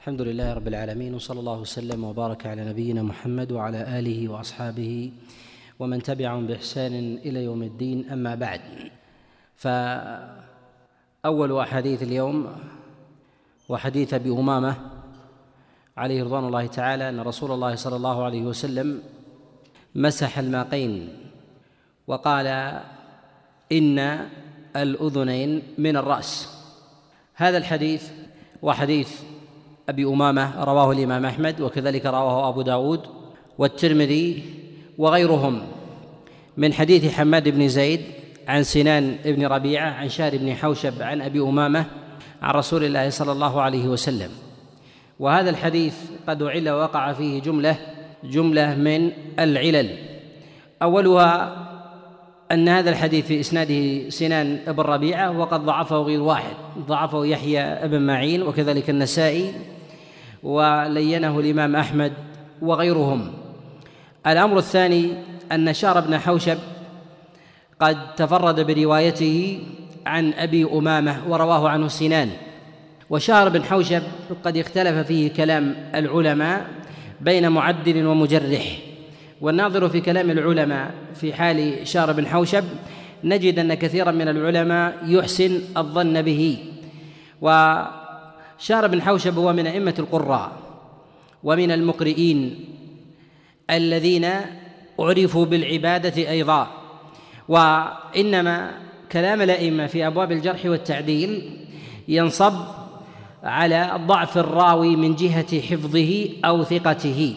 الحمد لله رب العالمين وصلى الله وسلم وبارك على نبينا محمد وعلى آله وأصحابه ومن تبعهم بإحسان إلى يوم الدين أما بعد. فأول أحاديث اليوم وحديث أبي أمامة عليه رضوان الله تعالى أن رسول الله صلى الله عليه وسلم مسح الماقين وقال إن الأذنين من الرأس. هذا الحديث وحديث أبي أمامة رواه الإمام أحمد وكذلك رواه أبو داود والترمذي وغيرهم. من حديث حماد بن زيد عن سنان بن ربيعة عن شار بن حوشب عن أبي أمامة عن رسول الله صلى الله عليه وسلم. وهذا الحديث قد أعل وقع فيه جملة جملة من العلل. أولها أن هذا الحديث في إسناده سنان بن ربيعة وقد ضعفه غير واحد ضعفه يحيى بن معين وكذلك النسائي ولينه الإمام أحمد وغيرهم. الأمر الثاني أن شار بن حوشب قد تفرد بروايته عن أبي أمامة ورواه عنه سنان. وشار بن حوشب قد اختلف فيه كلام العلماء بين معدل ومجرح. والناظر في كلام العلماء في حال شار بن حوشب نجد أن كثيرا من العلماء يحسن الظن به. وشار بن حوشب هو من أئمة القراء ومن المقرئين الذين عرفوا بالعبادة أيضا وإنما كلام الأئمة في أبواب الجرح والتعديل ينصب على ضعف الراوي من جهة حفظه أو ثقته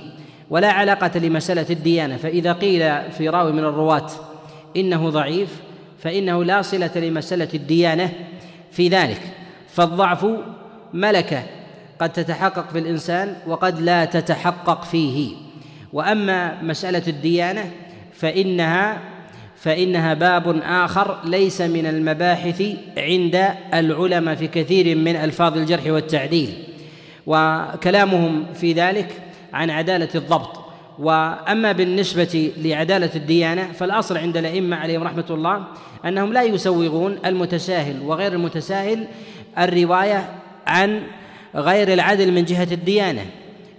ولا علاقة لمسألة الديانة. فإذا قيل في راوي من الرواة إنه ضعيف فإنه لا صلة لمسألة الديانة في ذلك. فالضعف ملكة قد تتحقق في الإنسان وقد لا تتحقق فيه. وأما مسألة الديانة فإنها فإنها باب آخر ليس من المباحث عند العلماء في كثير من ألفاظ الجرح والتعديل. وكلامهم في ذلك عن عدالة الضبط. وأما بالنسبة لعدالة الديانة فالأصل عند الأئمة عليهم رحمة الله أنهم لا يسوغون المتساهل وغير المتساهل الرواية عن غير العدل من جهة الديانة.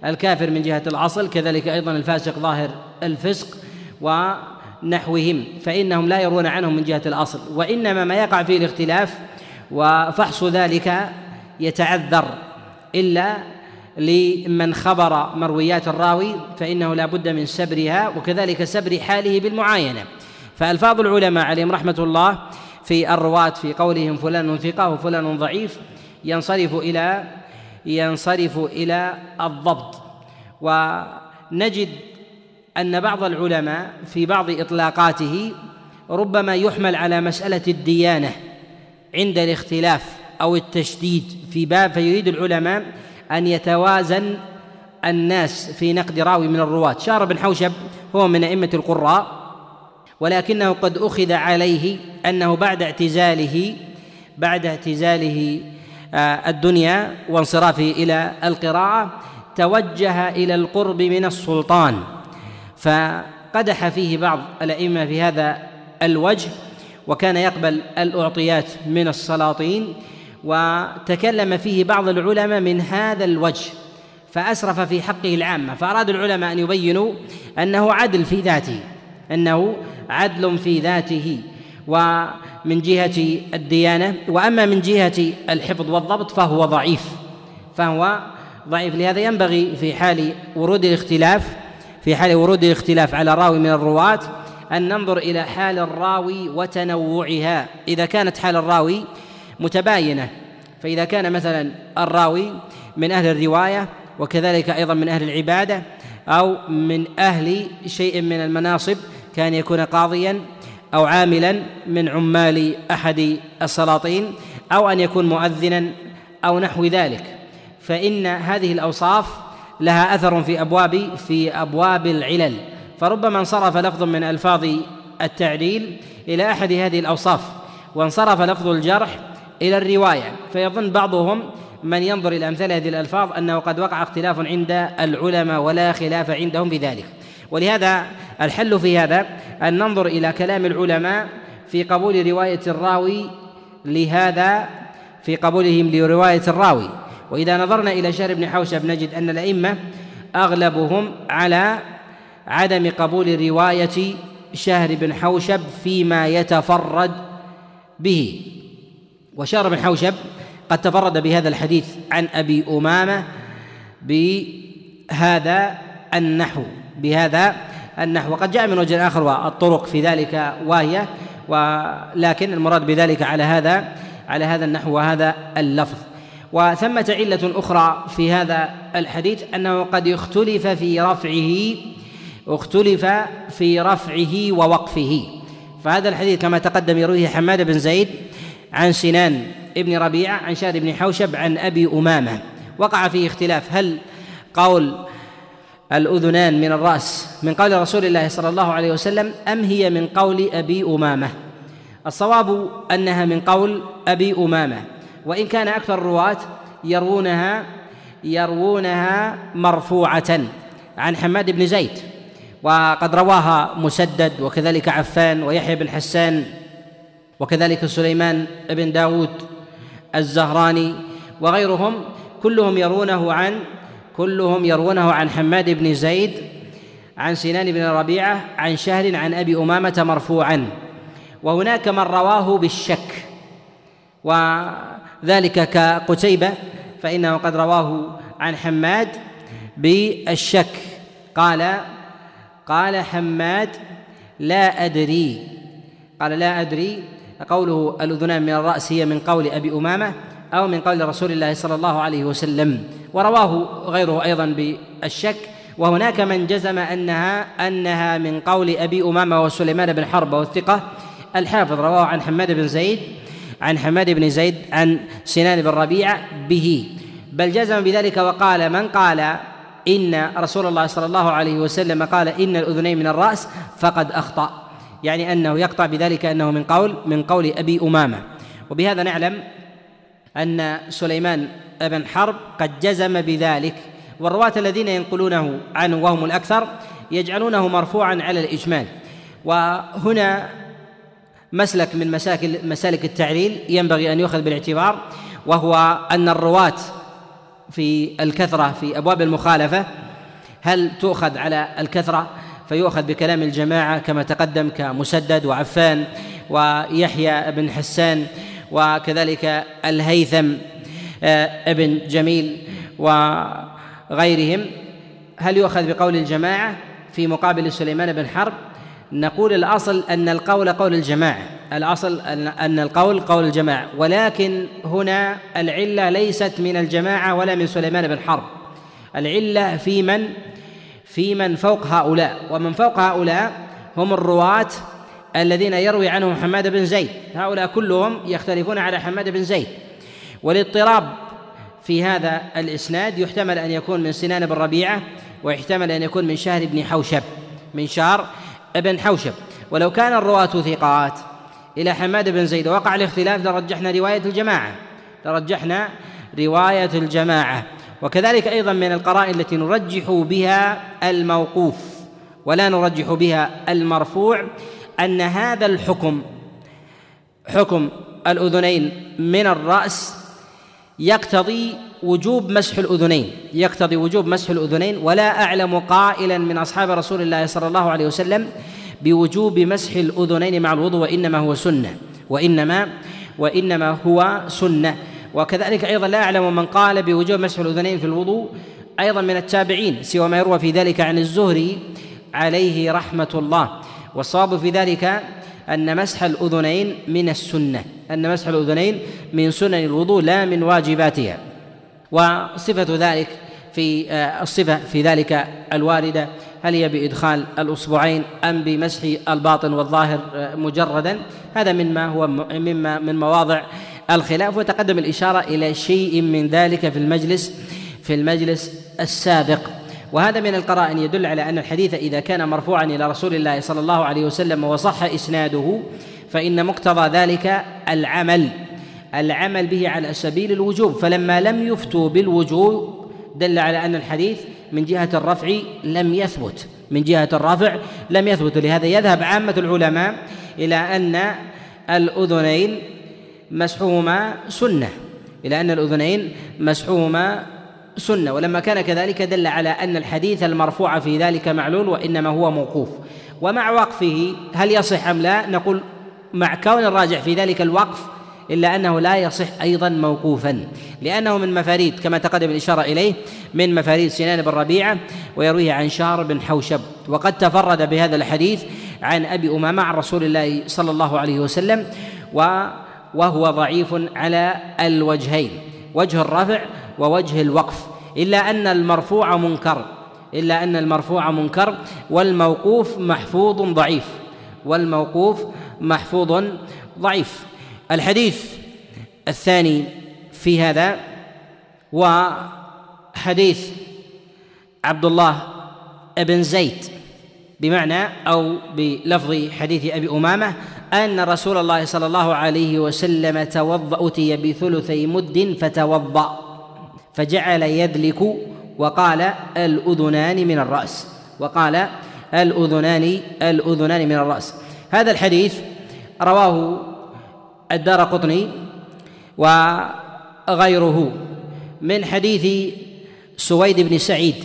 الكافر من جهة الأصل كذلك أيضا الفاسق ظاهر الفسق ونحوهم. فإنهم لا يرون عنهم من جهة الأصل. وإنما ما يقع فيه الاختلاف وفحص ذلك يتعذر. إلا لمن خبر مرويات الراوي فإنه لا بد من سبرها وكذلك سبر حاله بالمعاينة. فألفاظ العلماء عليهم رحمة الله في الرواة في قولهم فلان ثقة وفلان ضعيف ينصرف إلى ينصرف إلى الضبط. ونجد أن بعض العلماء في بعض إطلاقاته ربما يحمل على مسألة الديانة عند الاختلاف أو التشديد في باب فيريد العلماء أن يتوازن الناس في نقد راوي من الرواة. شار بن حوشب هو من أئمة القراء ولكنه قد أخذ عليه أنه بعد اعتزاله بعد اعتزاله الدنيا وانصرافه إلى القراءة توجه إلى القرب من السلطان. فقدح فيه بعض الأئمة في هذا الوجه وكان يقبل الأعطيات من السلاطين وتكلم فيه بعض العلماء من هذا الوجه فأسرف في حقه العامة. فأراد العلماء أن يبينوا أنه عدل في ذاته أنه عدل في ذاته. ومن جهة الديانة وأما من جهة الحفظ والضبط فهو ضعيف فهو ضعيف. لهذا ينبغي في حال ورود الاختلاف في حال ورود الاختلاف على راوي من الرواة أن ننظر إلى حال الراوي وتنوعها. إذا كانت حال الراوي متباينة فإذا كان مثلا الراوي من أهل الرواية وكذلك أيضا من أهل العبادة أو من أهل شيء من المناصب كان يكون قاضيا أو عاملا من عمال أحد السلاطين أو أن يكون مؤذنا أو نحو ذلك. فإن هذه الأوصاف لها أثر في أبواب في أبواب العلل. فربما انصرف لفظ من ألفاظ التعديل إلى أحد هذه الأوصاف وانصرف لفظ الجرح إلى الرواية. فيظن بعضهم من ينظر إلى أمثال هذه الألفاظ أنه قد وقع اختلاف عند العلماء ولا خلاف عندهم بذلك. ولهذا الحل في هذا أن ننظر إلى كلام العلماء في قبول رواية الراوي لهذا في قبولهم لرواية الراوي. وإذا نظرنا إلى شهر بن حوشب نجد أن الأئمة أغلبهم على عدم قبول رواية شهر بن حوشب فيما يتفرد به. وشهر بن حوشب قد تفرد بهذا الحديث عن أبي أمامة بهذا النحو. بهذا النحو. وقد جاء من وجه آخر والطرق في ذلك واهية ولكن المراد بذلك على هذا على هذا النحو وهذا اللفظ. وثمة علة أخرى في هذا الحديث أنه قد اختلف في رفعه اختلف في رفعه ووقفه. فهذا الحديث كما تقدم يرويه حماد بن زيد عن سنان ابن ربيعة عن شاد بن حوشب عن أبي أمامة. وقع فيه اختلاف. هل قول الأذنان من الرأس. من قول رسول الله صلى الله عليه وسلم أم هي من قول أبي أمامة؟ الصواب أنها من قول أبي أمامة. وإن كان أكثر الرواة يروونها يروونها مرفوعة عن حماد بن زيد. وقد رواها مسدد وكذلك عفان ويحيى بن حسان وكذلك سليمان بن داود الزهراني وغيرهم كلهم يرونه عن كلهم يروونه عن حماد بن زيد عن سنان بن ربيعة عن شهر عن أبي أمامة مرفوعا. وهناك من رواه بالشك. وذلك كقتيبة فإنه قد رواه عن حماد بالشك. قال قال حماد لا أدري. قال لا أدري. قوله الأذنان من الرأس هي من قول أبي أمامة. أو من قول رسول الله صلى الله عليه وسلم. ورواه غيره أيضا بالشك. وهناك من جزم انها أنها من قول أبي أمامة وسليمان بن حرب والثقة. الحافظ رواه عن حماد بن زيد عن حماد بن زيد عن سنان بن ربيعة به. بل جزم بذلك وقال من قال إن رسول الله صلى الله عليه وسلم قال إن الأذنين من الرأس فقد أخطأ. يعني أنه يقطع بذلك أنه من قول من قول أبي أمامة. وبهذا نعلم أن سليمان بن حرب قد جزم بذلك. والرواة الذين ينقلونه عنه وهم الأكثر يجعلونه مرفوعا على الإجمال. وهنا مسلك من مسالك التعليل ينبغي أن يؤخذ بالاعتبار وهو أن الرواة في الكثرة في أبواب المخالفة هل تؤخذ على الكثرة؟ فيؤخذ بكلام الجماعة كما تقدم كمسدد وعفان ويحيى بن حسان وكذلك الهيثم آه، ابن جميل وغيرهم. هل يؤخذ بقول الجماعة في مقابل سليمان بن حرب؟ نقول الأصل أن القول قول الجماعة. الأصل أن القول قول الجماعة. ولكن هنا العلة ليست من الجماعة ولا من سليمان بن حرب. العلة في من؟ في من فوق هؤلاء. ومن فوق هؤلاء هم الرواة الذين يروي عنهم حماد بن زيد. هؤلاء كلهم يختلفون على حماد بن زيد. والاضطراب في هذا الإسناد يحتمل أن يكون من سنان بن ربيعة ويحتمل أن يكون من شهر بن حوشب من شهر بن حوشب. ولو كان الرواة ثقات إلى حماد بن زيد وقع الاختلاف لرجحنا رواية الجماعة. لرجحنا رواية الجماعة. وكذلك أيضا من القرائن التي نرجح بها الموقوف ولا نرجح بها المرفوع. أن هذا الحكم حكم الأذنين من الرأس يقتضي وجوب مسح الأذنين يقتضي وجوب مسح الأذنين ولا أعلم قائلا من أصحاب رسول الله صلى الله عليه وسلم بوجوب مسح الأذنين مع الوضوء وإنما هو سنة وإنما وإنما هو سنة. وكذلك أيضا لا أعلم من قال بوجوب مسح الأذنين في الوضوء أيضا من التابعين سوى ما يروى في ذلك عن الزهري عليه رحمة الله. والصواب في ذلك أن مسح الأذنين من السنة أن مسح الأذنين من سنن الوضوء لا من واجباتها. وصفة ذلك في آه، الصفة في ذلك الواردة هل هي بإدخال الأصبعين أم بمسح الباطن والظاهر آه، مجردا؟ هذا مما هو مما من مواضع الخلاف وتقدم الإشارة إلى شيء من ذلك في المجلس في المجلس السابق. وهذا من القرائن يدل على أن الحديث إذا كان مرفوعا إلى رسول الله صلى الله عليه وسلم وصح إسناده فإن مقتضى ذلك العمل العمل به على سبيل الوجوب. فلما لم يفتوا بالوجوب دل على أن الحديث من جهة الرفع لم يثبت من جهة الرفع لم يثبت. لهذا يذهب عامة العلماء إلى أن الأذنين مسحهما سنة إلى أن الأذنين مسحوهما سنة ولما كان كذلك دل على أن الحديث المرفوع في ذلك معلول وإنما هو موقوف. ومع وقفه هل يصح أم لا؟ نقول مع كون الراجح في ذلك الوقف إلا أنه لا يصح أيضا موقوفا لأنه من مفاريد كما تقدم الإشارة إليه من مفاريد سنان بن ربيعة ويرويه عن شار بن حوشب. وقد تفرد بهذا الحديث عن أبي أمامة عن رسول الله صلى الله عليه وسلم وهو ضعيف على الوجهين. وجه الرفع ووجه الوقف. إلا أن المرفوع منكر. إلا أن المرفوع منكر. والموقوف محفوظ ضعيف. والموقوف محفوظ ضعيف. الحديث الثاني في هذا وحديث عبد الله بن زيد. بمعنى أو بلفظ حديث أبي أمامة أن رسول الله صلى الله عليه وسلم توضأ أتي بثلثي مد فتوضأ. فجعل يدلك وقال الأذنان من الرأس. وقال الأذنان الأذنان من الرأس. هذا الحديث رواه الدار قطني وغيره من حديث سويد بن سعيد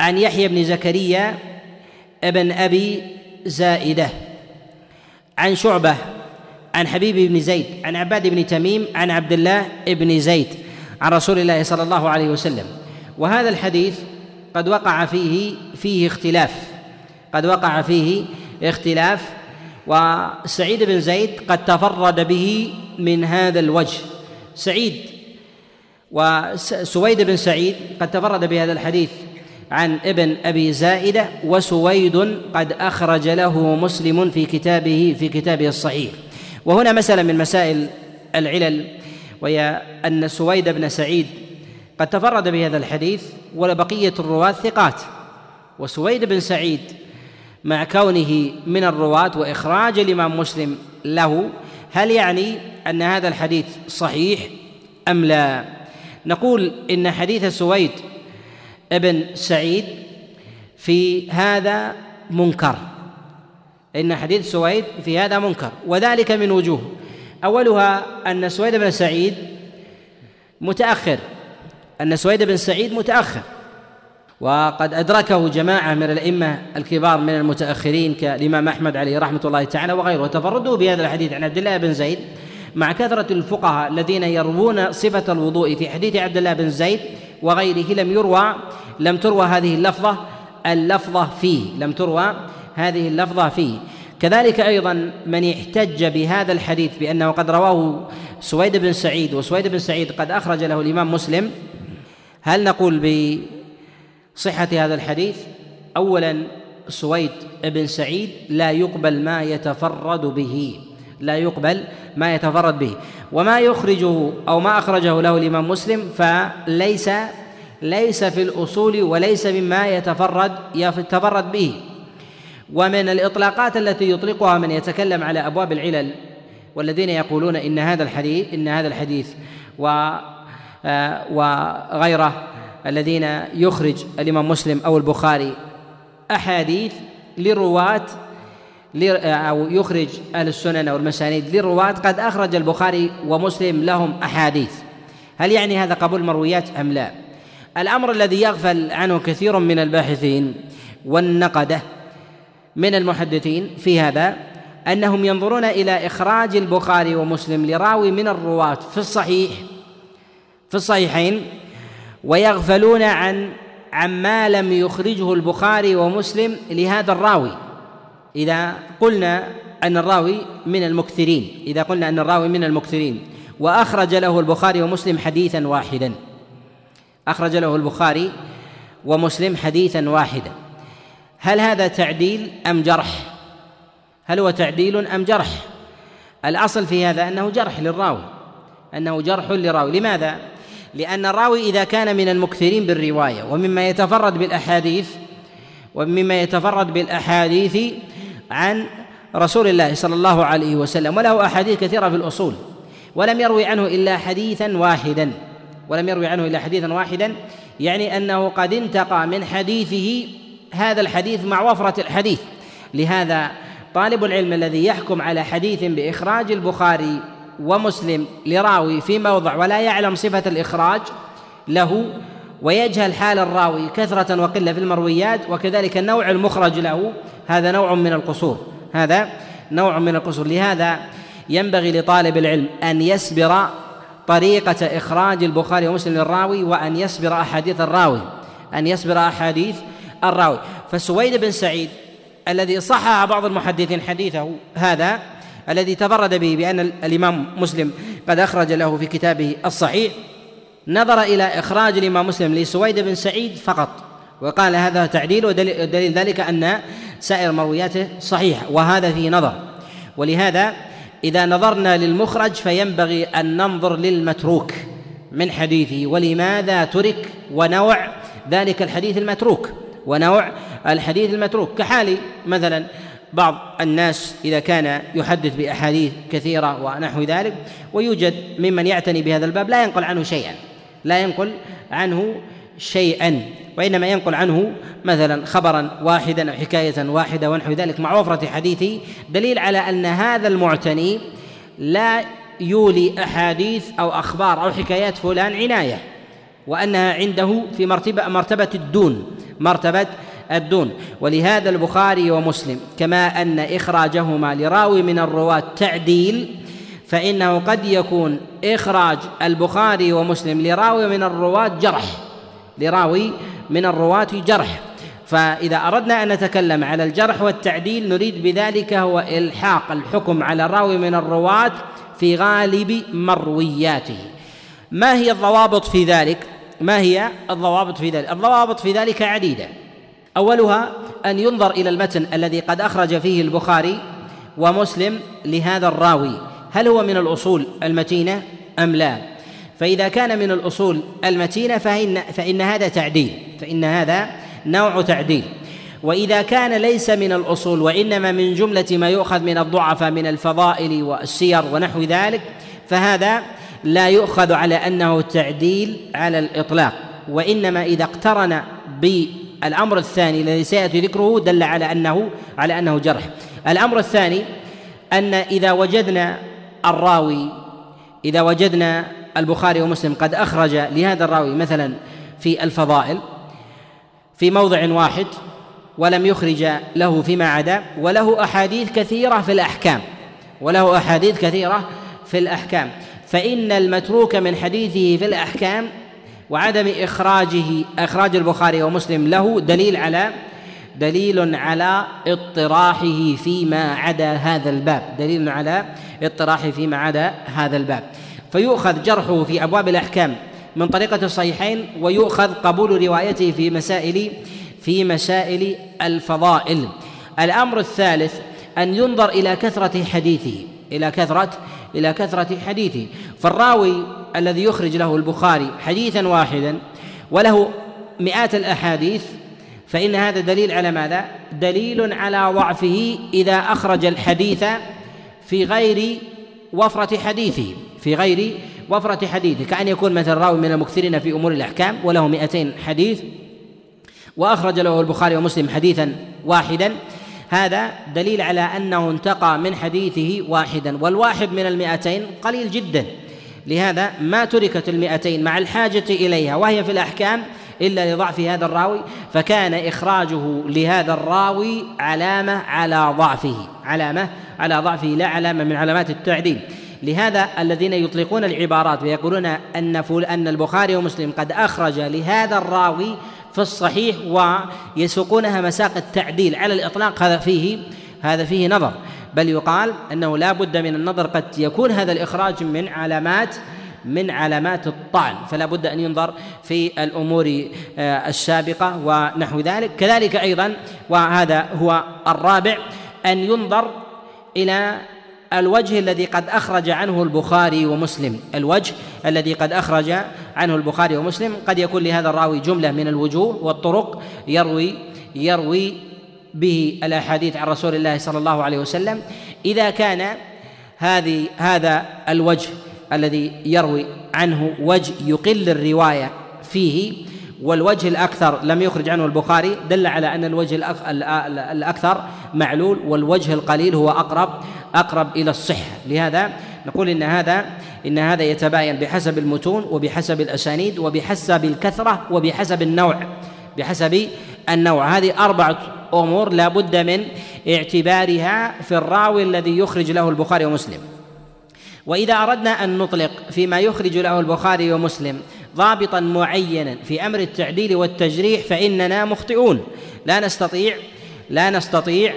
عن يحيى بن زكريا ابن أبي زائدة عن شعبة عن حبيب بن زيد عن عباد بن تميم عن عبد الله بن زيد. عن رسول الله صلى الله عليه وسلم. وهذا الحديث قد وقع فيه فيه اختلاف. قد وقع فيه اختلاف وسعيد بن زيد قد تفرد به من هذا الوجه. سعيد وسويد بن سعيد قد تفرد بهذا الحديث عن ابن أبي زائدة وسويد قد أخرج له مسلم في كتابه في كتابه الصحيح. وهنا مسألة من مسائل العلل. وهي أن سويد بن سعيد قد تفرد بهذا الحديث ولبقية الرواة ثقات. وسويد بن سعيد مع كونه من الرواة وإخراج الإمام مسلم له هل يعني أن هذا الحديث صحيح أم لا؟ نقول إن حديث سويد ابن سعيد في هذا منكر. إن حديث سويد في هذا منكر وذلك من وجوه. أولها أن سويد بن سعيد متأخر أن سويد بن سعيد متأخر وقد أدركه جماعة من الأئمة الكبار من المتأخرين كالإمام أحمد عليه رحمة الله تعالى وغيره وتفردوا بهذا الحديث عن عبد الله بن زيد مع كثرة الفقهاء الذين يروون صفة الوضوء في حديث عبد الله بن زيد وغيره لم يروى لم تروى هذه اللفظة اللفظة فيه لم تروى هذه اللفظة فيه. كذلك أيضا من احتج بهذا الحديث بأنه قد رواه سويد بن سعيد وسويد بن سعيد قد أخرج له الإمام مسلم. هل نقول ب صحة هذا الحديث؟ أولا سويد بن سعيد لا يقبل ما يتفرد به لا يقبل ما يتفرد به. وما يخرجه أو ما أخرجه له الإمام مسلم فليس ليس في الأصول وليس مما يتفرد يتفرد به. ومن الإطلاقات التي يطلقها من يتكلم على أبواب العلل والذين يقولون إن هذا الحديث إن هذا الحديث و آه، وغيره الذين يخرج الإمام مسلم أو البخاري أحاديث لرواة أو يخرج أهل السنن أو المسانيد للرواة قد أخرج البخاري ومسلم لهم أحاديث. هل يعني هذا قبول مرويات أم لا؟ الأمر الذي يغفل عنه كثير من الباحثين والنقدة من المحدثين في هذا أنهم ينظرون إلى إخراج البخاري ومسلم لراوي من الرواة في الصحيح في الصحيحين ويغفلون عن عما لم يخرجه البخاري ومسلم لهذا الراوي. إذا قلنا أن الراوي من المكثرين إذا قلنا أن الراوي من المكثرين وأخرج له البخاري ومسلم حديثا واحدا. أخرج له البخاري ومسلم حديثا واحدا. هل هذا تعديل أم جرح؟ هل هو تعديل أم جرح؟ الأصل في هذا أنه جرح للراوي أنه جرح للراوي لماذا؟ لأن الراوي إذا كان من المكثرين بالرواية ومما يتفرد بالأحاديث ومما يتفرد بالأحاديث عن رسول الله صلى الله عليه وسلم وله أحاديث كثيرة في الأصول. ولم يروي عنه إلا حديثا واحدا. ولم يروي عنه إلا حديثا واحدا يعني أنه قد انتقى من حديثه هذا الحديث مع وفرة الحديث. لهذا طالب العلم الذي يحكم على حديث بإخراج البخاري ومسلم لراوي في موضع ولا يعلم صفة الإخراج له ويجهل حال الراوي كثرة وقلة في المرويات وكذلك النوع المخرج له هذا نوع من القصور. هذا نوع من القصور. لهذا ينبغي لطالب العلم أن يسبر طريقة إخراج البخاري ومسلم للراوي وأن يسبر أحاديث الراوي. أن يسبر أحاديث الراوي. فسويد بن سعيد الذي صحح بعض المحدثين حديثه هذا الذي تفرد به بأن الإمام مسلم قد أخرج له في كتابه الصحيح نظر إلى إخراج الإمام مسلم لسويد بن سعيد فقط. وقال هذا تعديل ودليل ذلك أن سائر مروياته صحيحة وهذا فيه نظر. ولهذا إذا نظرنا للمخرج فينبغي أن ننظر للمتروك من حديثه ولماذا ترك ونوع ذلك الحديث المتروك؟ ونوع الحديث المتروك. كحال مثلا بعض الناس إذا كان يحدث بأحاديث كثيرة ونحو ذلك ويوجد ممن يعتني بهذا الباب لا ينقل عنه شيئا. لا ينقل عنه شيئا وإنما ينقل عنه مثلا خبرا واحدا أو حكاية واحدة ونحو ذلك مع وفرة حديثه دليل على أن هذا المعتني لا يولي أحاديث أو أخبار أو حكايات فلان عناية وأنها عنده في مرتبة مرتبة الدون. مرتبة الدون. ولهذا البخاري ومسلم كما أن إخراجهما لراوي من الرواة تعديل فإنه قد يكون إخراج البخاري ومسلم لراوي من الرواة جرح. لراوي من الرواة جرح. فإذا أردنا أن نتكلم على الجرح والتعديل نريد بذلك هو إلحاق الحكم على الراوي من الرواة في غالب مروياته. ما هي الضوابط في ذلك؟ ما هي الضوابط في ذلك؟ الضوابط في ذلك عديدة. أولها أن ينظر إلى المتن الذي قد أخرج فيه البخاري ومسلم لهذا الراوي. هل هو من الأصول المتينة أم لا؟ فإذا كان من الأصول المتينة فإن, فإن هذا تعديل. فإن هذا نوع تعديل. وإذا كان ليس من الأصول وإنما من جملة ما يؤخذ من الضعفاء من الفضائل والسير ونحو ذلك فهذا لا يؤخذ على أنه تعديل على الإطلاق وإنما إذا اقترن بالأمر الثاني الذي سيأتي ذكره دل على أنه على أنه جرح. الأمر الثاني أن إذا وجدنا الراوي إذا وجدنا البخاري ومسلم قد أخرج لهذا الراوي مثلا في الفضائل في موضع واحد ولم يخرج له فيما عدا وله أحاديث كثيرة في الأحكام وله أحاديث كثيرة في الأحكام. فإن المتروك من حديثه في الأحكام وعدم إخراجه إخراج البخاري ومسلم له دليل على دليل على اطراحه فيما عدا هذا الباب. دليل على اطراحه فيما عدا هذا الباب. فيؤخذ جرحه في أبواب الأحكام من طريقة الصحيحين ويؤخذ قبول روايته في مسائل في مسائل الفضائل. الأمر الثالث أن ينظر إلى كثرة حديثه. إلى كثره إلى كثرة حديثه. فالراوي الذي يخرج له البخاري حديثا واحدا وله مئات الأحاديث فإن هذا دليل على ماذا؟ دليل على ضعفه إذا أخرج الحديث في غير وفرة حديثه. في غير وفرة حديثه. كأن يكون مثلا راوي من المكثرين في أمور الأحكام وله 200 حديث وأخرج له البخاري ومسلم حديثا واحدا هذا دليل على أنه انتقى من حديثه واحدا والواحد من المئتين قليل جدا. لهذا ما تركت المئتين مع الحاجة إليها وهي في الأحكام إلا لضعف هذا الراوي فكان إخراجه لهذا الراوي علامة على ضعفه علامة على ضعفه لا علامة من علامات التعديل. لهذا الذين يطلقون العبارات ويقولون أن أن البخاري ومسلم قد أخرج لهذا الراوي في الصحيح ويسوقونها مساق التعديل على الإطلاق هذا فيه هذا فيه نظر. بل يقال أنه لا بد من النظر قد يكون هذا الإخراج من علامات من علامات الطعن فلا بد أن ينظر في الأمور آه، السابقة ونحو ذلك. كذلك أيضا وهذا هو الرابع أن ينظر إلى الوجه الذي قد أخرج عنه البخاري ومسلم. الوجه الذي قد أخرج عنه البخاري ومسلم. قد يكون لهذا الراوي جملة من الوجوه والطرق يروي يروي به الأحاديث عن رسول الله صلى الله عليه وسلم. إذا كان هذه هذا الوجه الذي يروي عنه وجه يقل الرواية فيه والوجه الأكثر لم يخرج عنه البخاري دل على أن الوجه الأكثر معلول والوجه القليل هو أقرب. أقرب إلى الصحة. لهذا نقول إن هذا إن هذا يتباين بحسب المتون وبحسب الأسانيد وبحسب الكثرة وبحسب النوع. بحسب النوع. هذه أربعة أمور لا بد من اعتبارها في الراوي الذي يخرج له البخاري ومسلم. وإذا أردنا أن نطلق فيما يخرج له البخاري ومسلم ضابطا معينا في أمر التعديل والتجريح فإننا مخطئون. لا نستطيع لا نستطيع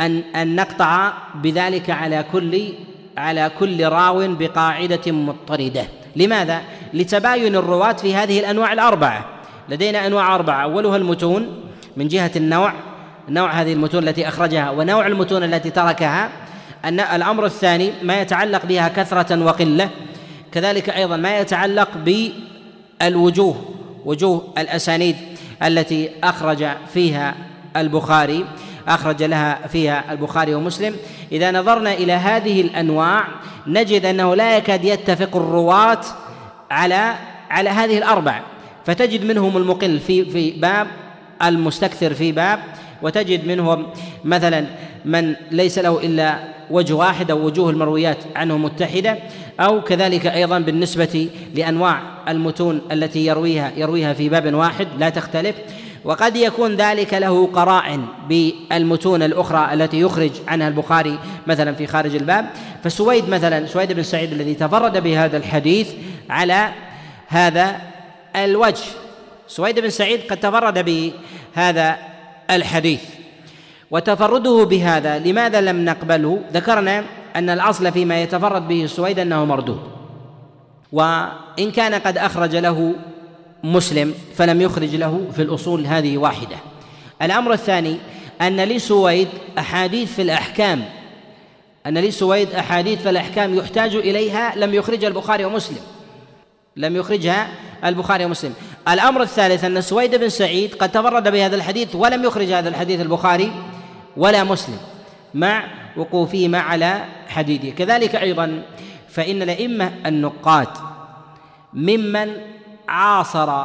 أن أن نقطع بذلك على كل على كل راو بقاعدة مضطردة. لماذا؟ لتباين الرواة في هذه الأنواع الأربعة. لدينا أنواع أربعة. أولها المتون من جهة النوع نوع هذه المتون التي أخرجها ونوع المتون التي تركها أن الأمر الثاني ما يتعلق بها كثرة وقلة كذلك أيضا ما يتعلق بالوجوه وجوه الأسانيد التي أخرج فيها البخاري. أخرج لها فيها البخاري ومسلم. إذا نظرنا إلى هذه الأنواع نجد أنه لا يكاد يتفق الرواة على على هذه الأربع. فتجد منهم المقل في في باب المستكثر في باب وتجد منهم مثلا من ليس له إلا وجه واحد أو وجوه المرويات عنه متحدة أو كذلك أيضا بالنسبة لأنواع المتون التي يرويها يرويها في باب واحد لا تختلف. وقد يكون ذلك له قرائن بالمتون الأخرى التي يخرج عنها البخاري مثلا في خارج الباب. فسويد مثلا سويد بن سعيد الذي تفرد بهذا الحديث على هذا الوجه. سويد بن سعيد قد تفرد بهذا الحديث. وتفرده بهذا لماذا لم نقبله؟ ذكرنا أن الأصل فيما يتفرد به السويد أنه مردود. وإن كان قد أخرج له مسلم فلم يخرج له في الأصول هذه واحدة. الأمر الثاني أن لسويد أحاديث في الأحكام. أن لسويد أحاديث في الأحكام يحتاج إليها لم يخرجها البخاري ومسلم. لم يخرجها البخاري ومسلم. الأمر الثالث أن سويد بن سعيد قد تفرد بهذا الحديث ولم يخرج هذا الحديث البخاري ولا مسلم. مع وقوفهما على حديده. كذلك أيضا فإن الأئمة النقاد ممن عاصر.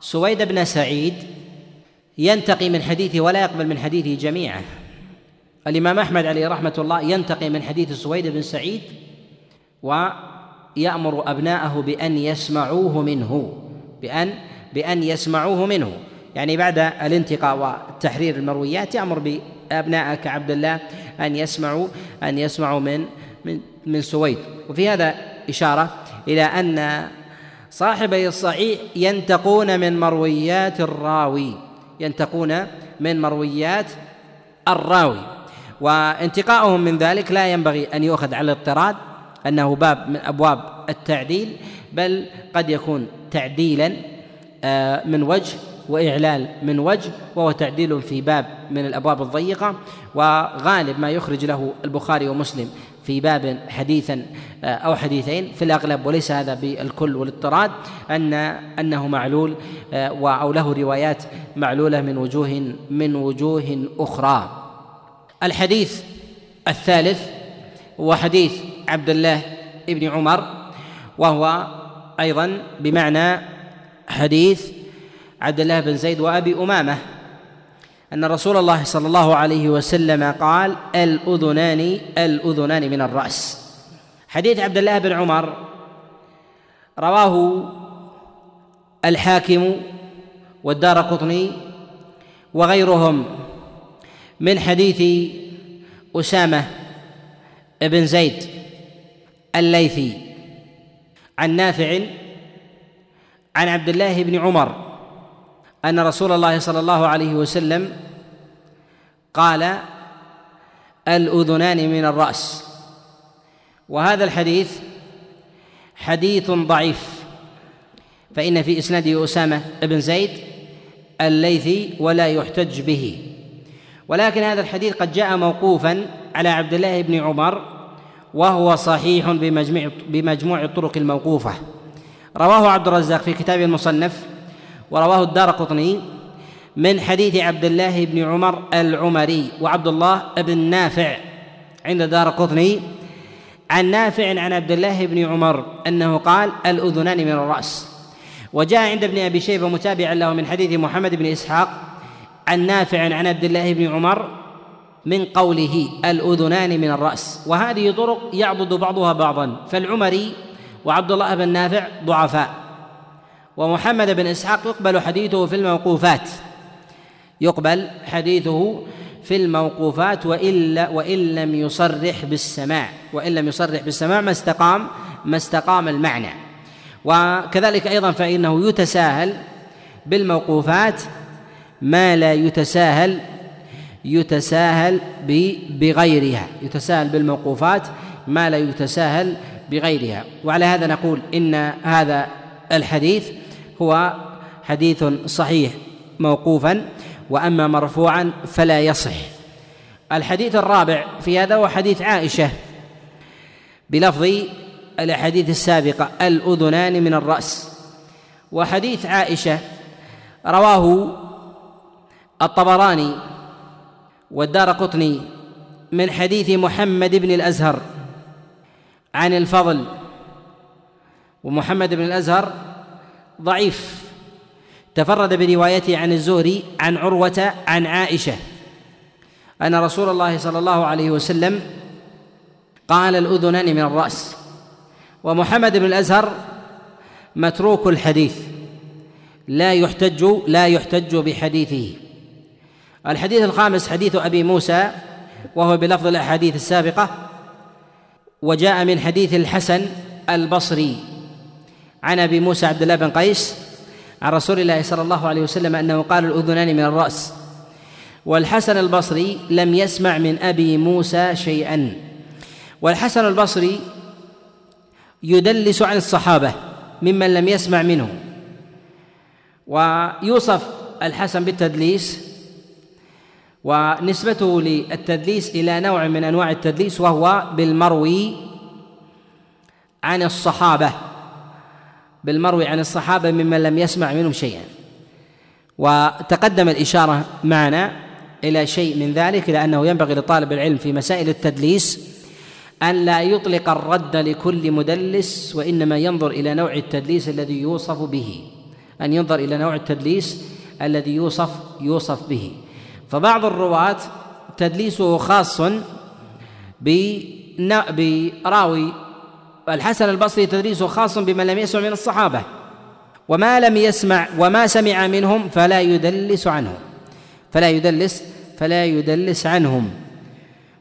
سويد بن سعيد ينتقي من حديثه ولا يقبل من حديثه جميعا الإمام أحمد عليه رحمة الله ينتقي من حديث سويد بن سعيد ويأمر أبناءه بأن يسمعوه منه بأن بأن يسمعوه منه. يعني بعد الانتقاء وتحرير المرويات يأمر بأبنائه كعبد الله أن يسمعوا أن يسمعوا من من من سويد. وفي هذا إشارة إلى أن صاحبي الصحيح ينتقون من مرويات الراوي ينتقون من مرويات الراوي. وانتقاؤهم من ذلك لا ينبغي أن يؤخذ على الاضطراد أنه باب من أبواب التعديل بل قد يكون تعديلا آه، من وجه وإعلال من وجه وهو تعديل في باب من الأبواب الضيقة وغالب ما يخرج له البخاري ومسلم في باب حديثا آه، أو حديثين في الأغلب وليس هذا بالكل والاضطراد أن أنه معلول آه، أو له روايات معلولة من وجوه من وجوه أخرى. الحديث الثالث هو حديث عبد الله بن عمر وهو أيضا بمعنى حديث عبد الله بن زيد وأبي أمامة. أن رسول الله صلى الله عليه وسلم قال الأذنان الأذنان من الرأس. حديث عبد الله بن عمر رواه الحاكم والدار قطني وغيرهم من حديث أسامة بن زيد الليثي عن نافع عن عبد الله بن عمر أن رسول الله صلى الله عليه وسلم قال الأذنان من الرأس. وهذا الحديث حديث ضعيف فإن في اسناده أسامة بن زيد الليثي ولا يحتج به. ولكن هذا الحديث قد جاء موقوفا على عبد الله بن عمر وهو صحيح بمجموع بمجموع الطرق الموقوفة. رواه عبد الرزاق في كتابه المصنف ورواه الدار قطني من حديث عبد الله بن عمر العمري وعبد الله بن نافع عند دار قطني عن نافع عن عبد الله بن عمر أنه قال الأذنان من الرأس. وجاء عند ابن أبي شيبة متابعا له من حديث محمد بن إسحاق عن نافع عن عبد الله بن عمر من قوله الأذنان من الرأس. وهذه طرق يعضد بعضها بعضا. فالعمري وعبد الله بن نافع ضعفاء. ومحمد بن إسحاق يقبل حديثه في الموقوفات. يقبل حديثه في الموقوفات وإلا وإن لم يصرح بالسماع وإن لم يصرح بالسماع ما استقام ما استقام المعنى. وكذلك أيضا فإنه يتساهل بالموقوفات ما لا يتساهل يتساهل بغيرها. يتساهل بالموقوفات ما لا يتساهل بغيرها. وعلى هذا نقول إن هذا الحديث هو حديث صحيح موقوفا وأما مرفوعا فلا يصح. الحديث الرابع في هذا هو حديث عائشة بلفظ الأحاديث السابقة الأذنان من الرأس. وحديث عائشة رواه الطبراني والدار قطني من حديث محمد بن الأزهر عن الفضل. ومحمد بن الأزهر ضعيف. تفرد بروايته عن الزهري عن عروة عن عائشة. أن رسول الله صلى الله عليه وسلم قال الأذنان من الرأس. ومحمد بن الأزهر متروك الحديث. لا يحتج لا يحتج بحديثه. الحديث الخامس حديث أبي موسى وهو بلفظ الأحاديث السابقة وجاء من حديث الحسن البصري. عن أبي موسى عبد الله بن قيس عن رسول الله صلى الله عليه وسلم أنه قال الأذنان من الرأس. والحسن البصري لم يسمع من أبي موسى شيئا. والحسن البصري يدلس عن الصحابة ممن لم يسمع منه. ويوصف الحسن بالتدليس ونسبته للتدليس إلى نوع من أنواع التدليس وهو بالمروي عن الصحابة. بالمروي عن الصحابة ممن لم يسمع منهم شيئا. وتقدم الإشارة معنا إلى شيء من ذلك لأنه ينبغي لطالب العلم في مسائل التدليس أن لا يطلق الرد لكل مدلس وإنما ينظر إلى نوع التدليس الذي يوصف به. أن ينظر إلى نوع التدليس الذي يوصف يوصف به. فبعض الرواة تدليسه خاص براوي الحسن البصري تدريسه خاص بمن لم يسمع من الصحابة. وما لم يسمع وما سمع منهم فلا يدلس عنهم. فلا يدلس فلا يدلس عنهم.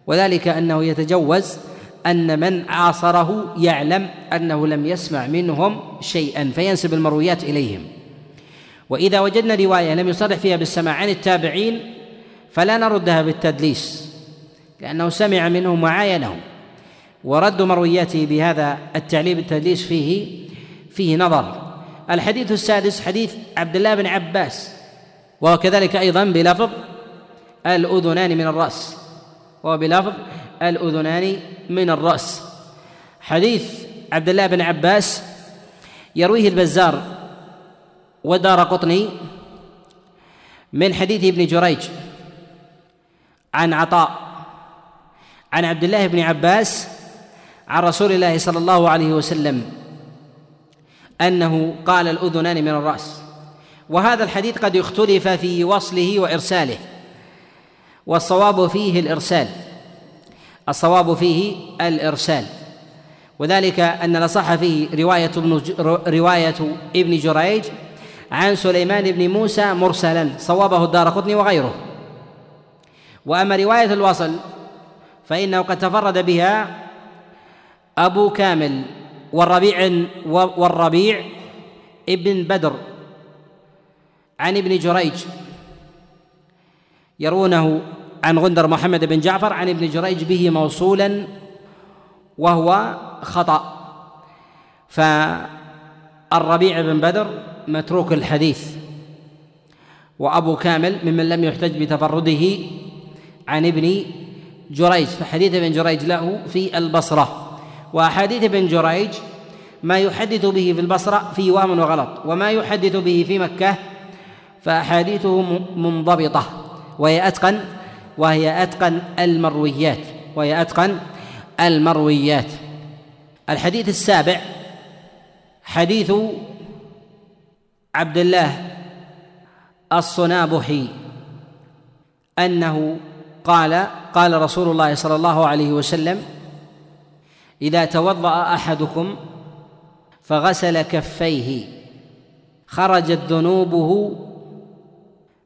وذلك أنه يتجوز أن من عاصره يعلم أنه لم يسمع منهم شيئا فينسب المرويات إليهم. وإذا وجدنا رواية لم يصرح فيها بالسماع عن التابعين فلا نردها بالتدليس لأنه سمع منهم وعاينهم. ورد مروياته بهذا التعليل التدليس فيه فيه نظر. الحديث السادس حديث عبد الله بن عباس وهو كذلك أيضا بلفظ الأذنان من الرأس. وهو بلفظ الأذنان من الرأس. حديث عبد الله بن عباس يرويه البزار ودار قطني من حديث ابن جريج عن عطاء عن عبد الله بن عباس عن رسول الله صلى الله عليه وسلم أنه قال الأذنان من الرأس. وهذا الحديث قد اختلف في وصله وإرساله. والصواب فيه الإرسال. الصواب فيه الإرسال. وذلك أن الأصح فيه رواية ابن رواية ابن جريج عن سليمان بن موسى مرسلا صوابه الدار قطني وغيره. وأما رواية الوصل فإنه قد تفرد بها أبو كامل والربيع والربيع ابن بدر عن ابن جريج يروونه عن غندر محمد بن جعفر عن ابن جريج به موصولا وهو خطأ. فالربيع بن بدر متروك الحديث. وأبو كامل ممن لم يحتج بتفرده عن ابن جريج فحديث ابن جريج له في البصرة. وأحاديث ابن جريج ما يحدث به في البصرة في وهم وغلط وما يحدث به في مكة فأحاديثه منضبطة وهي أتقن وهي أتقن المرويات وهي أتقن المرويات. الحديث السابع حديث عبد الله الصنابحي أنه قال قال رسول الله صلى الله عليه وسلم إذا توضأ أحدكم فغسل كفيه خرجت ذنوبه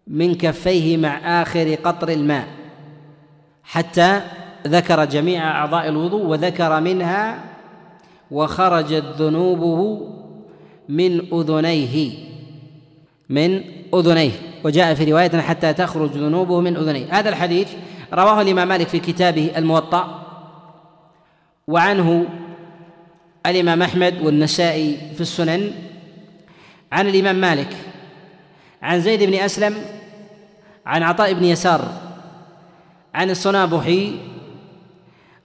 من كفيه مع آخر قطر الماء حتى ذكر جميع أعضاء الوضوء وذكر منها وخرجت ذنوبه من أذنيه من أذنيه. وجاء في رواية حتى تخرج ذنوبه من أذنيه. هذا الحديث رواه الإمام مالك في كتابه الموطأ. وعنه الإمام أحمد والنسائي في السنن عن الإمام مالك عن زيد بن أسلم عن عطاء بن يسار عن الصنابحي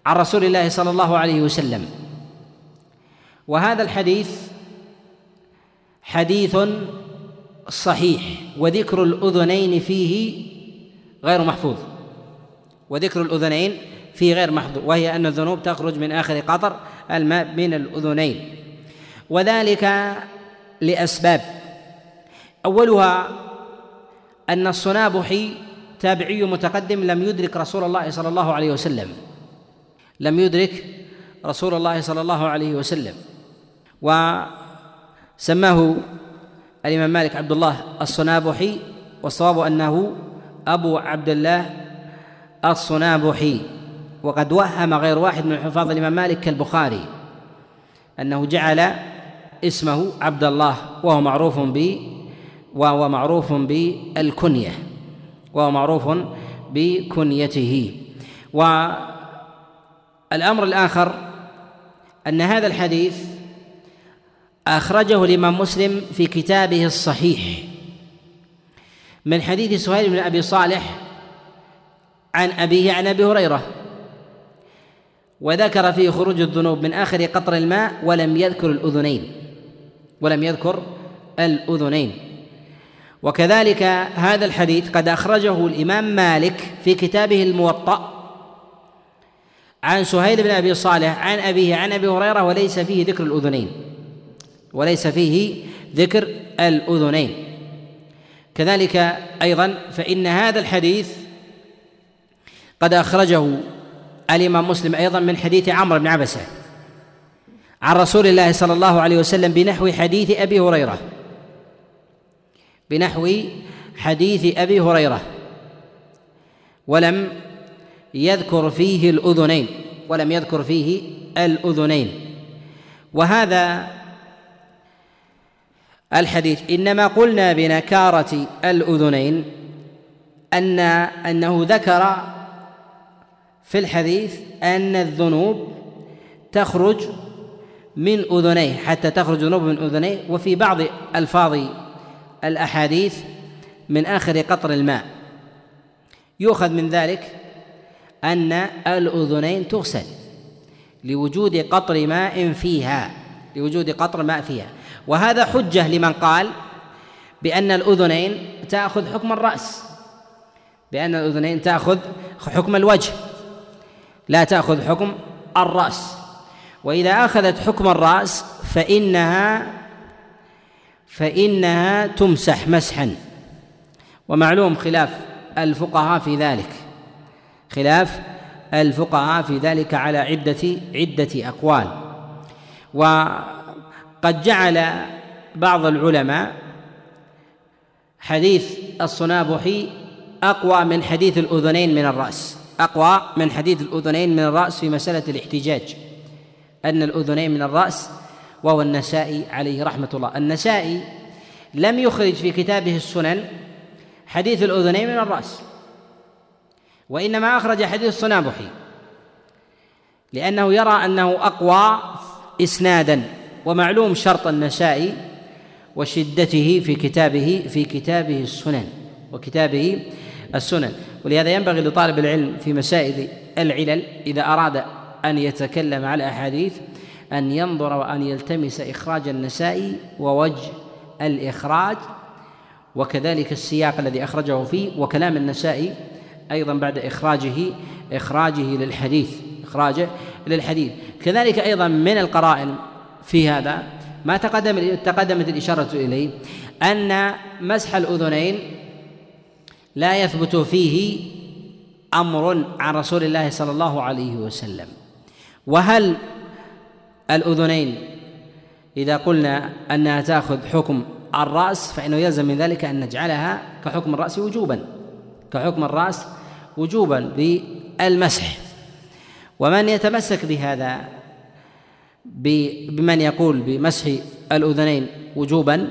عن رسول الله صلى الله عليه وسلم. وهذا الحديث حديث صحيح وذكر الأذنين فيه غير محفوظ. وذكر الأذنين في غير محظور وهي أن الذنوب تخرج من آخر قطر الماء من الأذنين. وذلك لأسباب. أولها أن الصنابحي تابعي متقدم لم يدرك رسول الله صلى الله عليه وسلم. لم يدرك رسول الله صلى الله عليه وسلم. وسماه الإمام مالك عبد الله الصنابحي والصواب أنه أبو عبد الله الصنابحي. وقد وهم غير واحد من حفاظ الإمام مالك كالبخاري أنه جعل اسمه عبد الله وهو معروف ب وهو معروف بالكنية وهو معروف بكنيته. والأمر الآخر أن هذا الحديث أخرجه الإمام مسلم في كتابه الصحيح من حديث سهيل بن أبي صالح عن أبيه عن أبي هريرة. وذكر فيه خروج الذنوب من آخر قطر الماء ولم يذكر الأذنين ولم يذكر الأذنين. وكذلك هذا الحديث قد أخرجه الإمام مالك في كتابه الموطأ عن سهيل بن أبي صالح عن أبيه عن أبي هريرة وليس فيه ذكر الأذنين وليس فيه ذكر الأذنين. كذلك أيضا فإن هذا الحديث قد أخرجه الإمام مسلم أيضا من حديث عمرو بن عبسة. عن رسول الله صلى الله عليه وسلم بنحو حديث أبي هريرة. بنحو حديث أبي هريرة. ولم يذكر فيه الأذنين. ولم يذكر فيه الأذنين. وهذا الحديث إنما قلنا بنكارة الأذنين أن أنه ذكر في الحديث أن الذنوب تخرج من أذنيه حتى تخرج ذنوب من أذنيه وفي بعض ألفاظ الأحاديث من آخر قطر الماء. يؤخذ من ذلك أن الأذنين تغسل لوجود قطر ماء فيها لوجود قطر ماء فيها. وهذا حجة لمن قال بأن الأذنين تأخذ حكم الرأس بأن الأذنين تأخذ حكم الوجه. لا تأخذ حكم الرأس. وإذا أخذت حكم الرأس فإنها فإنها تمسح مسحا. ومعلوم خلاف الفقهاء في ذلك. خلاف الفقهاء في ذلك على عدة عدة أقوال. وقد جعل بعض العلماء حديث الصنابحي أقوى من حديث الأذنين من الرأس. أقوى من حديث الأذنين من الرأس في مسألة الاحتجاج. أن الأذنين من الرأس وهو النسائي عليه رحمة الله. النسائي لم يخرج في كتابه السنن حديث الأذنين من الرأس وإنما أخرج حديث الصنابحي لأنه يرى أنه أقوى إسنادا ومعلوم شرط النسائي وشدته في كتابه في كتابه السنن وكتابه السنن. ولهذا ينبغي لطالب العلم في مسائل العلل إذا أراد أن يتكلم على أحاديث أن ينظر وأن يلتمس إخراج النسائي ووجه الإخراج وكذلك السياق الذي أخرجه فيه وكلام النسائي أيضا بعد إخراجه إخراجه للحديث إخراجه للحديث. كذلك أيضا من القرائن في هذا ما تقدم تقدمت الإشارة إليه أن مسح الأذنين لا يثبت فيه أمر عن رسول الله صلى الله عليه وسلم. وهل الأذنين إذا قلنا أنها تأخذ حكم الرأس فإنه يلزم من ذلك أن نجعلها كحكم الرأس وجوبا كحكم الرأس وجوبا بالمسح. ومن يتمسك بهذا بمن يقول بمسح الأذنين وجوبا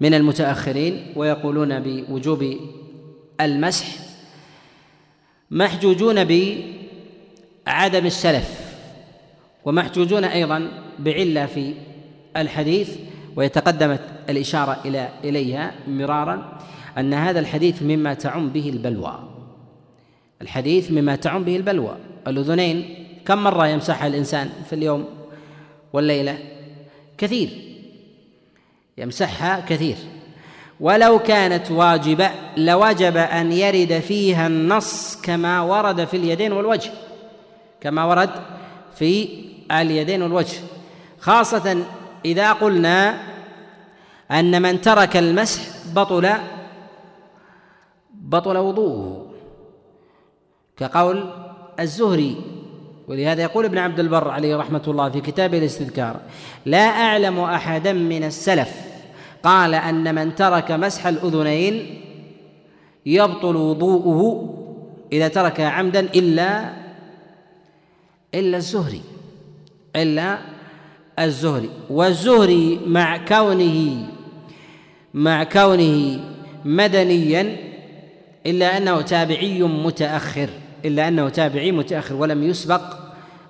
من المتأخرين ويقولون بوجوب المسح محجوجون بعدم السلف ومحجوجون أيضا بعلة في الحديث ويتقدمت الإشارة إلى إليها مرارا أن هذا الحديث مما تعم به البلوى. الحديث مما تعم به البلوى. الأذنين كم مرة يمسحها الإنسان في اليوم والليلة؟ كثير. يمسحها كثير. ولو كانت واجبة لوجب أن يرد فيها النص كما ورد في اليدين والوجه. كما ورد في اليدين والوجه. خاصة إذا قلنا أن من ترك المسح بطل بطل وضوءه. كقول الزهري ولهذا يقول ابن عبد البر عليه رحمة الله في كتابه الاستذكار لا أعلم أحدا من السلف قال أن من ترك مسح الأذنين يبطل وضوءه إذا ترك عمدا إلا إلا الزهري إلا الزهري. والزهري مع كونه مع كونه مدنيا إلا أنه تابعي متأخر إلا أنه تابعي متأخر ولم يسبق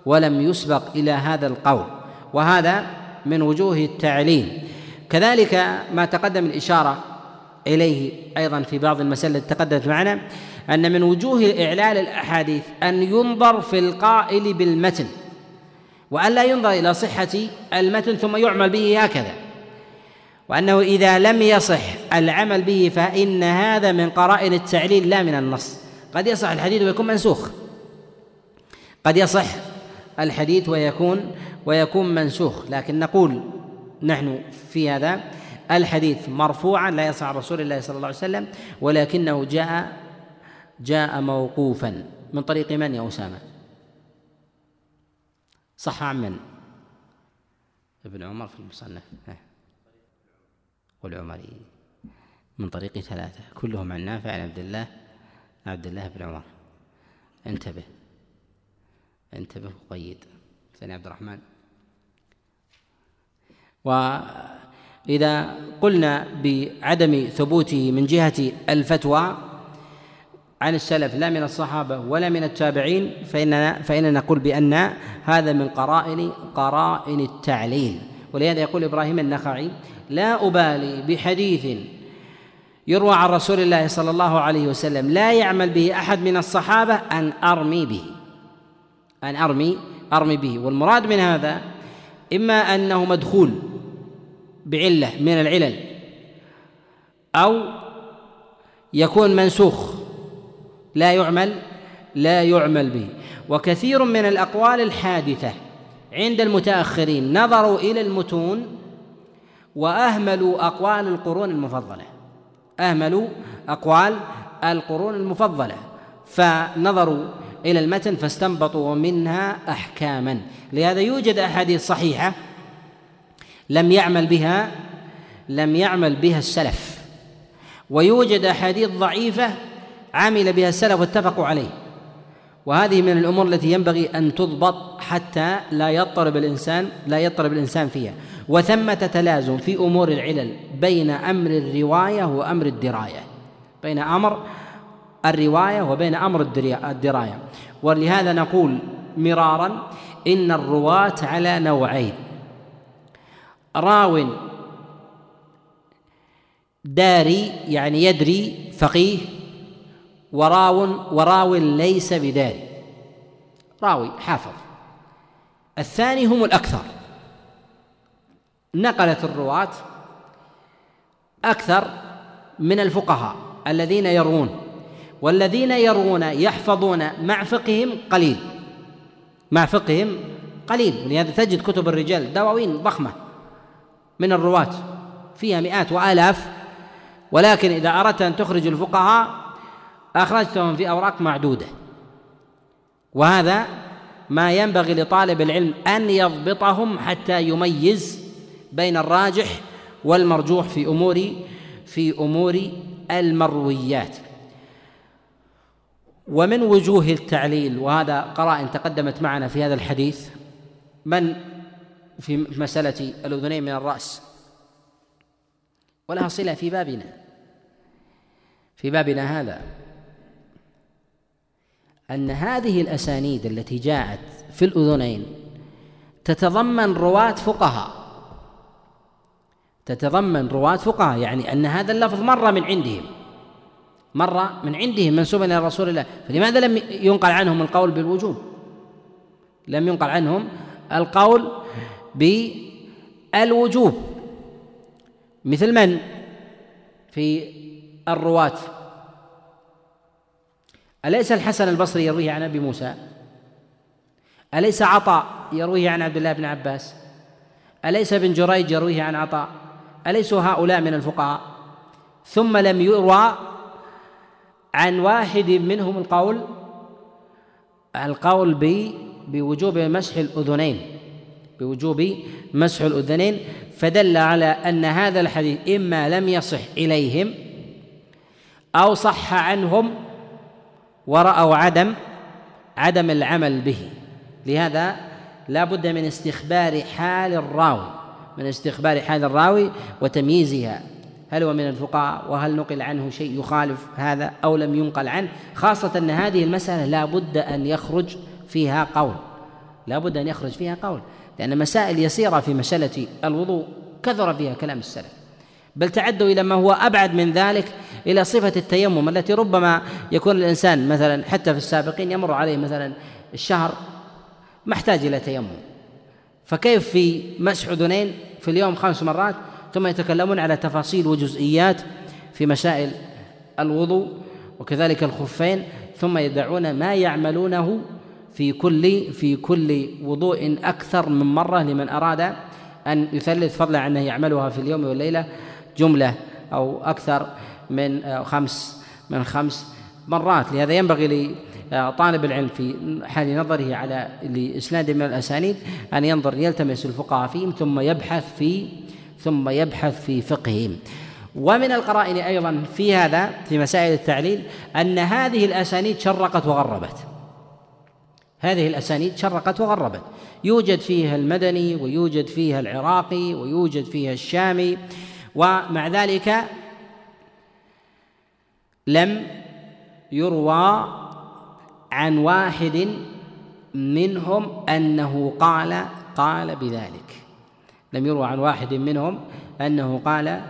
ولم يسبق إلى هذا القول. وهذا من وجوه التعليل. كذلك ما تقدم الإشارة إليه أيضا في بعض المسائل التي تقدمت معنا أن من وجوه إعلال الأحاديث أن ينظر في القائل بالمتن وأن لا ينظر إلى صحة المتن ثم يعمل به هكذا وأنه إذا لم يصح العمل به فإن هذا من قرائن التعليل لا من النص. قد يصح الحديث ويكون منسوخ. قد يصح الحديث ويكون ويكون منسوخ. لكن نقول نحن في هذا الحديث مرفوعا لا يصح عن رسول الله صلى الله عليه وسلم ولكنه جاء جاء موقوفا. من طريق من يا أسامة؟ صح عن من؟ ابن عمر في المصنف. والعمري. من طريق ثلاثة. كلهم عن نافع عن عبد الله عبد الله بن عمر. انتبه. انتبه وقيد ثاني عبد الرحمن. وإذا قلنا بعدم ثبوته من جهة الفتوى عن السلف لا من الصحابة ولا من التابعين فإننا فإننا نقول بأن هذا من قرائن قرائن التعليل. ولهذا يقول إبراهيم النخعي لا أبالي بحديث يروى عن رسول الله صلى الله عليه وسلم لا يعمل به أحد من الصحابة أن أرمي به. أن أرمي أرمي به. والمراد من هذا إما أنه مدخول بعلة من العلل أو يكون منسوخ لا يعمل لا يعمل به. وكثير من الأقوال الحادثة عند المتأخرين نظروا إلى المتون وأهملوا أقوال القرون المفضلة. أهملوا أقوال القرون المفضلة فنظروا إلى المتن فاستنبطوا منها أحكاما. لهذا يوجد أحاديث صحيحة لم يعمل بها لم يعمل بها السلف. ويوجد أحاديث ضعيفة عمل بها السلف واتفقوا عليه. وهذه من الأمور التي ينبغي أن تضبط حتى لا يضطرب الإنسان لا يضطرب الإنسان فيها. وثمة تلازم في أمور العلل بين أمر الرواية وأمر الدراية. بين أمر الرواية وبين أمر الدراية. ولهذا نقول مرارا إن الرواة على نوعين. راو. داري يعني يدري فقيه. وراو وراو ليس بداري. راوي حافظ. الثاني هم الأكثر. نقلت الرواة أكثر من الفقهاء الذين يروون. والذين يروون يحفظون مع فقههم قليل. مع فقههم قليل. ولهذا تجد كتب الرجال دواوين ضخمة. من الرواة فيها مئات وآلاف. ولكن إذا أردت أن تخرج الفقهاء أخرجتهم في أوراق معدودة. وهذا ما ينبغي لطالب العلم أن يضبطهم حتى يميز بين الراجح والمرجوح في أمور في أمور المرويات. ومن وجوه التعليل وهذا قرائن تقدمت معنا في هذا الحديث من في مسألة الأذنين من الرأس. ولها صلة في بابنا. في بابنا هذا. أن هذه الأسانيد التي جاءت في الأذنين تتضمن رواة فقهاء. تتضمن رواة فقهاء يعني أن هذا اللفظ مر من عندهم. مر من عندهم منسوبا إلى رسول الله. فلماذا لم ينقل عنهم القول بالوجوب؟ لم ينقل عنهم القول بالوجوب. مثل من؟ في الرواة. أليس الحسن البصري يرويه عن أبي موسى؟ أليس عطاء يرويه عن عبد الله بن عباس؟ أليس ابن جريج يرويه عن عطاء؟ أليسوا هؤلاء من الفقهاء؟ ثم لم يروى عن واحد منهم القول القول بوجوب مسح الأذنين. بوجوب مسح الأذنين فدل على أن هذا الحديث إما لم يصح إليهم أو صح عنهم ورأوا عدم عدم العمل به. لهذا لا بد من استخبار حال الراوي من استخبار حال الراوي وتمييزها. هل هو من الفقهاء؟ وهل نقل عنه شيء يخالف هذا أو لم ينقل عنه؟ خاصة أن هذه المسألة لا بد أن يخرج فيها قول. لا بد أن يخرج فيها قول. لأن مسائل يسيرة في مسألة الوضوء كثر فيها كلام السلف. بل تعدوا إلى ما هو أبعد من ذلك إلى صفة التيمم التي ربما يكون الإنسان مثلا حتى في السابقين يمر عليه مثلا الشهر محتاج إلى تيمم. فكيف في مسح أذنين في اليوم خمس مرات ثم يتكلمون على تفاصيل وجزئيات في مسائل الوضوء وكذلك الخفين ثم يدعون ما يعملونه في كل في كل وضوء أكثر من مرة لمن أراد أن يثلث فضلا عن أنه يعملها في اليوم والليلة جملة أو أكثر من آه، خمس من خمس مرات. لهذا ينبغي لطالب العلم في حال نظره على لإسناد من الأسانيد أن ينظر يلتمس الفقهاء فيهم ثم يبحث في ثم يبحث في فقههم. ومن القرائن أيضا في هذا في مسائل التعليل أن هذه الأسانيد شرقت وغربت. هذه الأسانيد شرقت وغربت. يوجد فيها المدني ويوجد فيها العراقي ويوجد فيها الشامي ومع ذلك لم يروى عن واحد منهم أنه قال قال بذلك. لم يروى عن واحد منهم أنه قال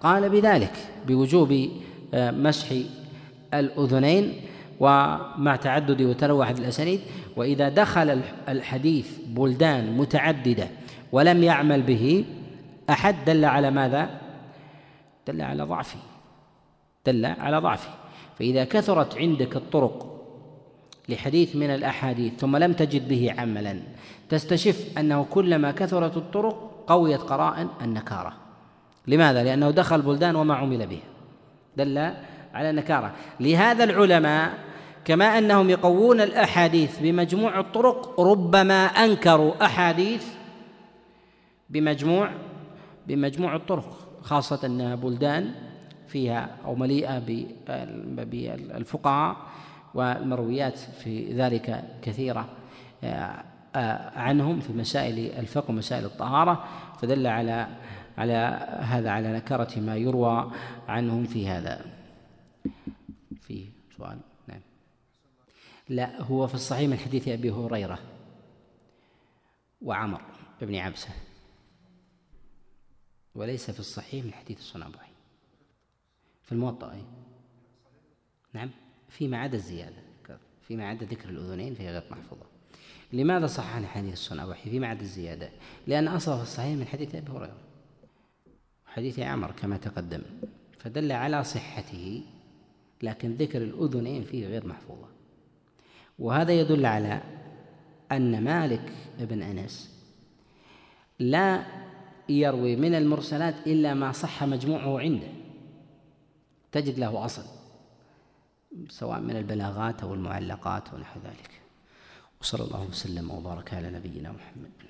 قال بذلك بوجوب آه، مسح الأذنين. ومع تعدد وتنوع الاسانيد وإذا دخل الحديث بلدان متعددة ولم يعمل به أحد دل على ماذا؟ دل على ضعفه. دل على ضعفه. فإذا كثرت عندك الطرق لحديث من الأحاديث ثم لم تجد به عملا تستشف أنه كلما كثرت الطرق قويت قرائن النكارة. لماذا؟ لأنه دخل بلدان وما عمل به دل على النكارة. لهذا العلماء كما أنهم يقوون الأحاديث بمجموع الطرق ربما أنكروا أحاديث بمجموع بمجموع الطرق خاصة أنها بلدان فيها أو مليئة بالفقهاء والمرويات في ذلك كثيرة آه، آه، عنهم في مسائل الفقه ومسائل الطهارة فدل على على هذا على نكرة ما يروى عنهم في هذا. في سؤال. لا هو في الصحيح من حديث أبي هريرة وعمر بن عبسة وليس في الصحيح من حديث الصنابحي في الموطأ أي نعم فيما عدا الزيادة فيما عدا ذكر الأذنين فهي غير محفوظة. لماذا صح عن حديث الصنابحي فيما عدا الزيادة لأن أصله في الصحيح من حديث أبي هريرة حديث عمر كما تقدم فدل على صحته لكن ذكر الأذنين فيه غير محفوظة. وهذا يدل على أن مالك بن أنس لا يروي من المرسلات إلا ما صح مجموعه عنده. تجد له أصل سواء من البلاغات أو المعلقات ونحو ذلك. وصلى الله وسلم وبارك على نبينا محمد.